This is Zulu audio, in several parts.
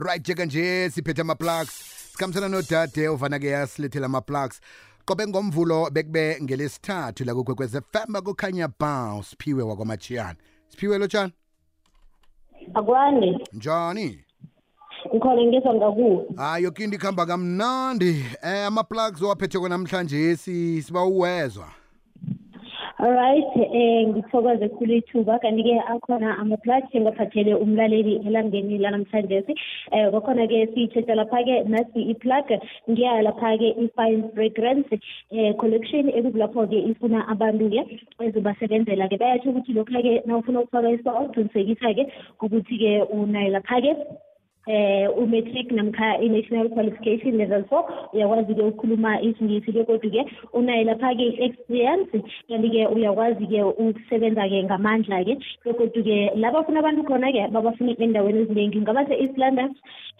right njeke nje siphethe ama-plugs. Sikhambisana nodade ovana-ke yasilethela ama-plugs. Qobe ngomvulo bekube ngelesithathu la kukwekwez fm kukhanya ba siphiwe wakwamachiyana siphiwe lotshani akwande njani? Ngikhona ngizwa ngakuwe. Hayi yoke into ikuhamba kamnandi. Eh ama-plugs owaphetheko namhlanje si siba uwezwa. Alright eh ngithokoze khulu ithuba. Kanti-ke akhona ama-plug engaphathele umlaleli elangeni lanamhlanje eh kwakhona-ke siyithetha lapha-ke nasi i-plug ngiya lapha-ke i-fine fragrance eh collection ekukulapho-ke ifuna abantu-ke ezibasebenzela-ke. Ukuthi lokhu-ke ukufaka isibawo qinisekisa-ke ukuthi-ke lapha-ke eh umatric namkha i-national qualification level four. Uyakwazi-ke ukukhuluma isingisi bekodwa-ke unayo lapha-ke i-experience. Kanti-ke uyakwazi-ke ukusebenza-ke ngamandla-ke bekodwa-ke la bafuna abantu khona-ke babafuna endaweni eziningi ngaba se-east london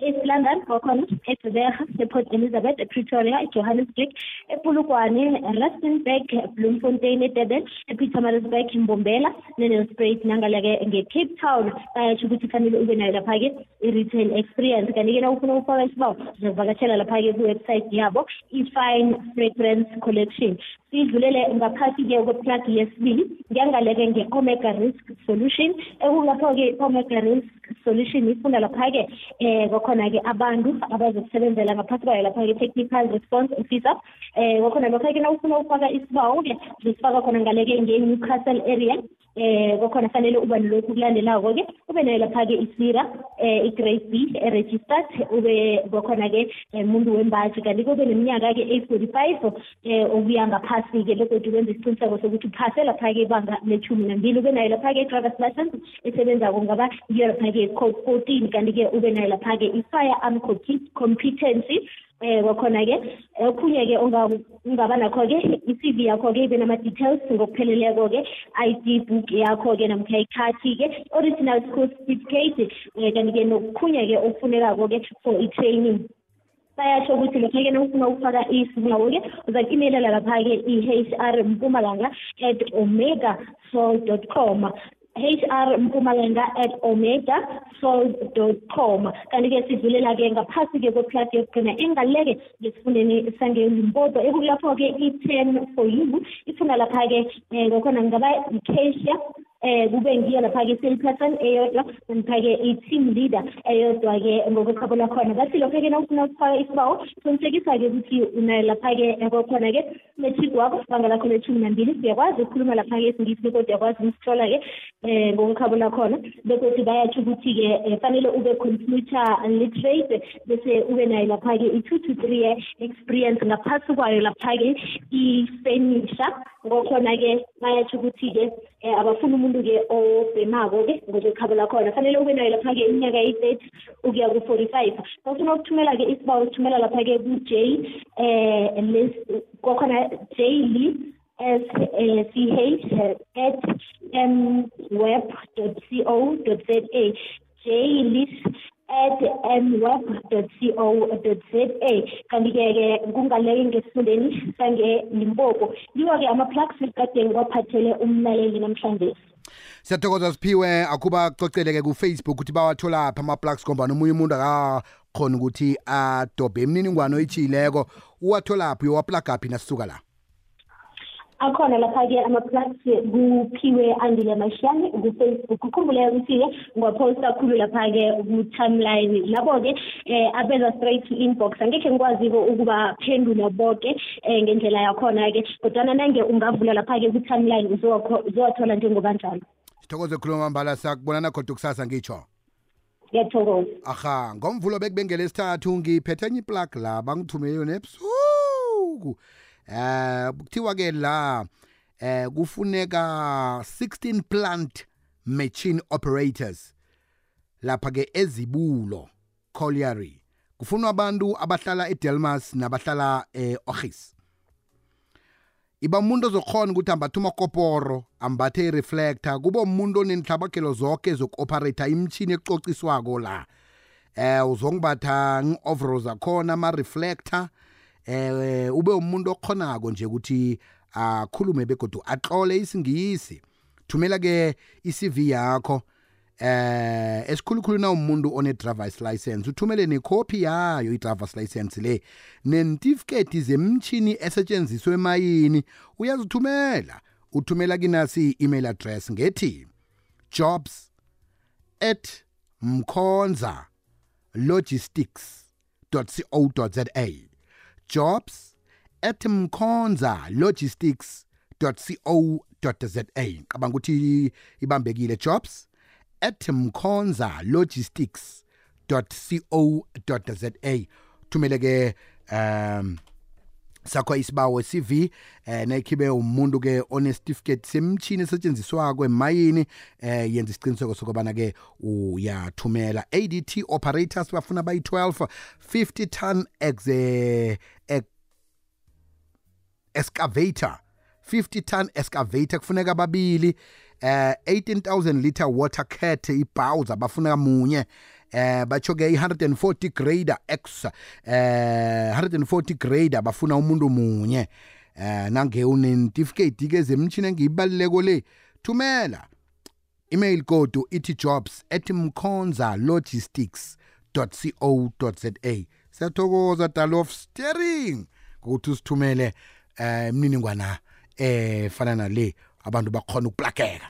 east london kwakhona ejoberha eport elizabeth epretoria ejohannesburg epulukwane rustenburg bloemfontein edurban epetermarisburg mbombela nenelspruit. Nangala-ke nge-cape town bayatsho ukuthi kufanele ube nayo lapha-ke i-retail experience. Kanti-ke na ufuna ukufaka isibawo uzavakatshela lapha-ke kuwebsite yabo i-fine fragrance collection. Sidlulele ngaphasi-ke kweplug yesibili ngiyangaleke nge-omega risk solution. Ekulapho-ke i-omega risk solution ifunda lapha-ke um kwakhona-ke abantu abazokusebenzela ngaphasi kwayo lapha-ke technical response officer. Um kwakhona lokho-ke na ufuna ukufaka isibawo-ke zisifaka khona ngaleke nge-newcastle area. Eh kwakhona fanele uba nalokhu kulandelako-ke ube nayo lapha-ke isira eh i-grade b registered ube kwakhona-ke umuntu wembaji. Kanti-ke ube neminyaka-ke eyi-forty five um ukuya ngaphasi-ke begodwa ukwenza isiqiniseko sokuthi uphase lapha-ke ibanga lethumi nambili. Ube nayo lapha-ke i-drivers license esebenzako ngaba ngiyo lapha-ke code fourteen. Kanti-ke ube nayo lapha-ke i-fire arm competency eh kwakhona-ke okhunye-ke ungaba nakho-ke i-cv yakho-ke ibe nama-details ngokupheleleko-ke i-d book yakho-ke namkha ikhathi-ke original school certificate um kanti-ke nokukhunye-ke okufunekako-ke for i-training. Bayatsho ukuthi lokho-ke nawufuna ukufaka isibawo-ke uzakuimelela lapha-ke i-h r mpumalanga at omega sol dot com. HR Mpumalanga at omega sol.com kanti-ke sidlulela-ke ngaphasi-ke kweplati yokugcina engaleke ngesifundeni sangelimpoto ekulapho-ke i-ten for you ifuna lapha-ke um kwakhona ngaba i-cashier eh kube ngiyo lapha-ke i-salesperson eyodwa namkha-ke i-team leader eyodwa-ke ngokwekhabo lakhona bathi lokho-ke nawufuna ukufaka isibawo qinisekisa-ke ukuthi unayo lapha-ke kwakhona-ke metric wakho banga lakho lethumi nambili. Uyakwazi ukukhuluma lapha-ke isingisi bekodwa uyakwazi ukusithola-ke um ngokwekhabo lakhona bekodwa bayatsho ukuthi-ke fanele ube computer literate bese ube nayo lapha-ke i-two to three year experience. Ngaphasi kwayo lapha-ke i-furnisher ngokhona-ke bayatsho ukuthi-ke um abafuna umuntu-ke obhemako-ke ngokwekhabo lakhona fanele ube nayo lapha-ke iminyaka eyi-thirty ukuya ku-forty five bafuna ukuthumela-ke isibawo sithumela lapha-ke ku-j um kwakhona j lee s c h at m web dot co dot z a. J lis at mweb.co.za kanti-ke-ke kungaleke ngesifundeni sangelimpopo yiwo-ke ama-plugs ekadeni kwaphathele umlaleli namhlanje. Siyathokoza siphiwe. Akuba coceleke ku-facebook ukuthi bawatholaphi ama-plugs ngoba nomunye umuntu akakhona ukuthi adobhe. Imininingwane oyithiyileko uwatholaphi uyowaplagaphi nasisuka la? Akhona lapha-ke ama-plugs kuphiwe andile mashiyane ku-facebook. Ukhumbuleke ukuthi-ke ngwaphosta kakhulu lapha-ke ku-timeline. Labo-ke um abeza straight to inbox. Angekhe ngikwazi-ke ukubaphendula boke um ngendlela yakhona-ke. Kodwana nange ungavula lapha-ke ku-timeline uzowathola njengoba njalo sithokoze khuluma mbala sakubonana khodwa kusasa ngitsho ngiyathokoza. Aha ngomvulo bekube ngelesithathu ngiphethe enye iplug la bangithumele yona ebusuku. Eh kuthiwa ke la eh kufuneka 16 plant machine operators lapha ke ezibulo colliery. Kufunwa abantu abahlala eDelmas nabahlala eOgis iba umuntu ozokhona ukuthi ambathe umakoporo ambathe i-reflector kube umuntu onenhlabakelo zonke zoku-operator imishini ecociswako la. Eh uzongibatha ngi-overall zakhona ama-reflector eh ube umuntu okhonako nje ukuthi akhulume begodu atlole isingisi. Thumela ke i-CV yakho eh esikhulukhulu na umuntu one driver's license. Uthumele necopy yayo i driver's license le nentifiketi zemchini esetshenziswe emayini. Uyazithumela uthumela kinasi email address ngethi jobs at mkhonza logistics.co.za jobs at mkhonza logistics.co.za qabanga ukuthi ibambekile jobs at mkhonza logistics.co.za thumele ke um sakho isibawo CV eh nekhibe umuntu ke onesitificate semchini esetshenziswako emayini eh yenza isiqiniseko sokubana ke uyathumela ADT operators bafuna bayi 12 50 ton exe excavator. 50 ton excavator kufuneka babili eh 18000 liter water cat ibhawuza bafuneka munye. Eh batsho ke i140 grader x eh 140 grader bafuna umuntu munye. Eh nange unentificate ke zemchini engiyibaluleko le thumela email code ithi jobs @mkhonza logistics.co.za siyathokoza dalof steering ukuthi usithumele eh imniningwana eh fana nale abantu bakhona ukuplakeka.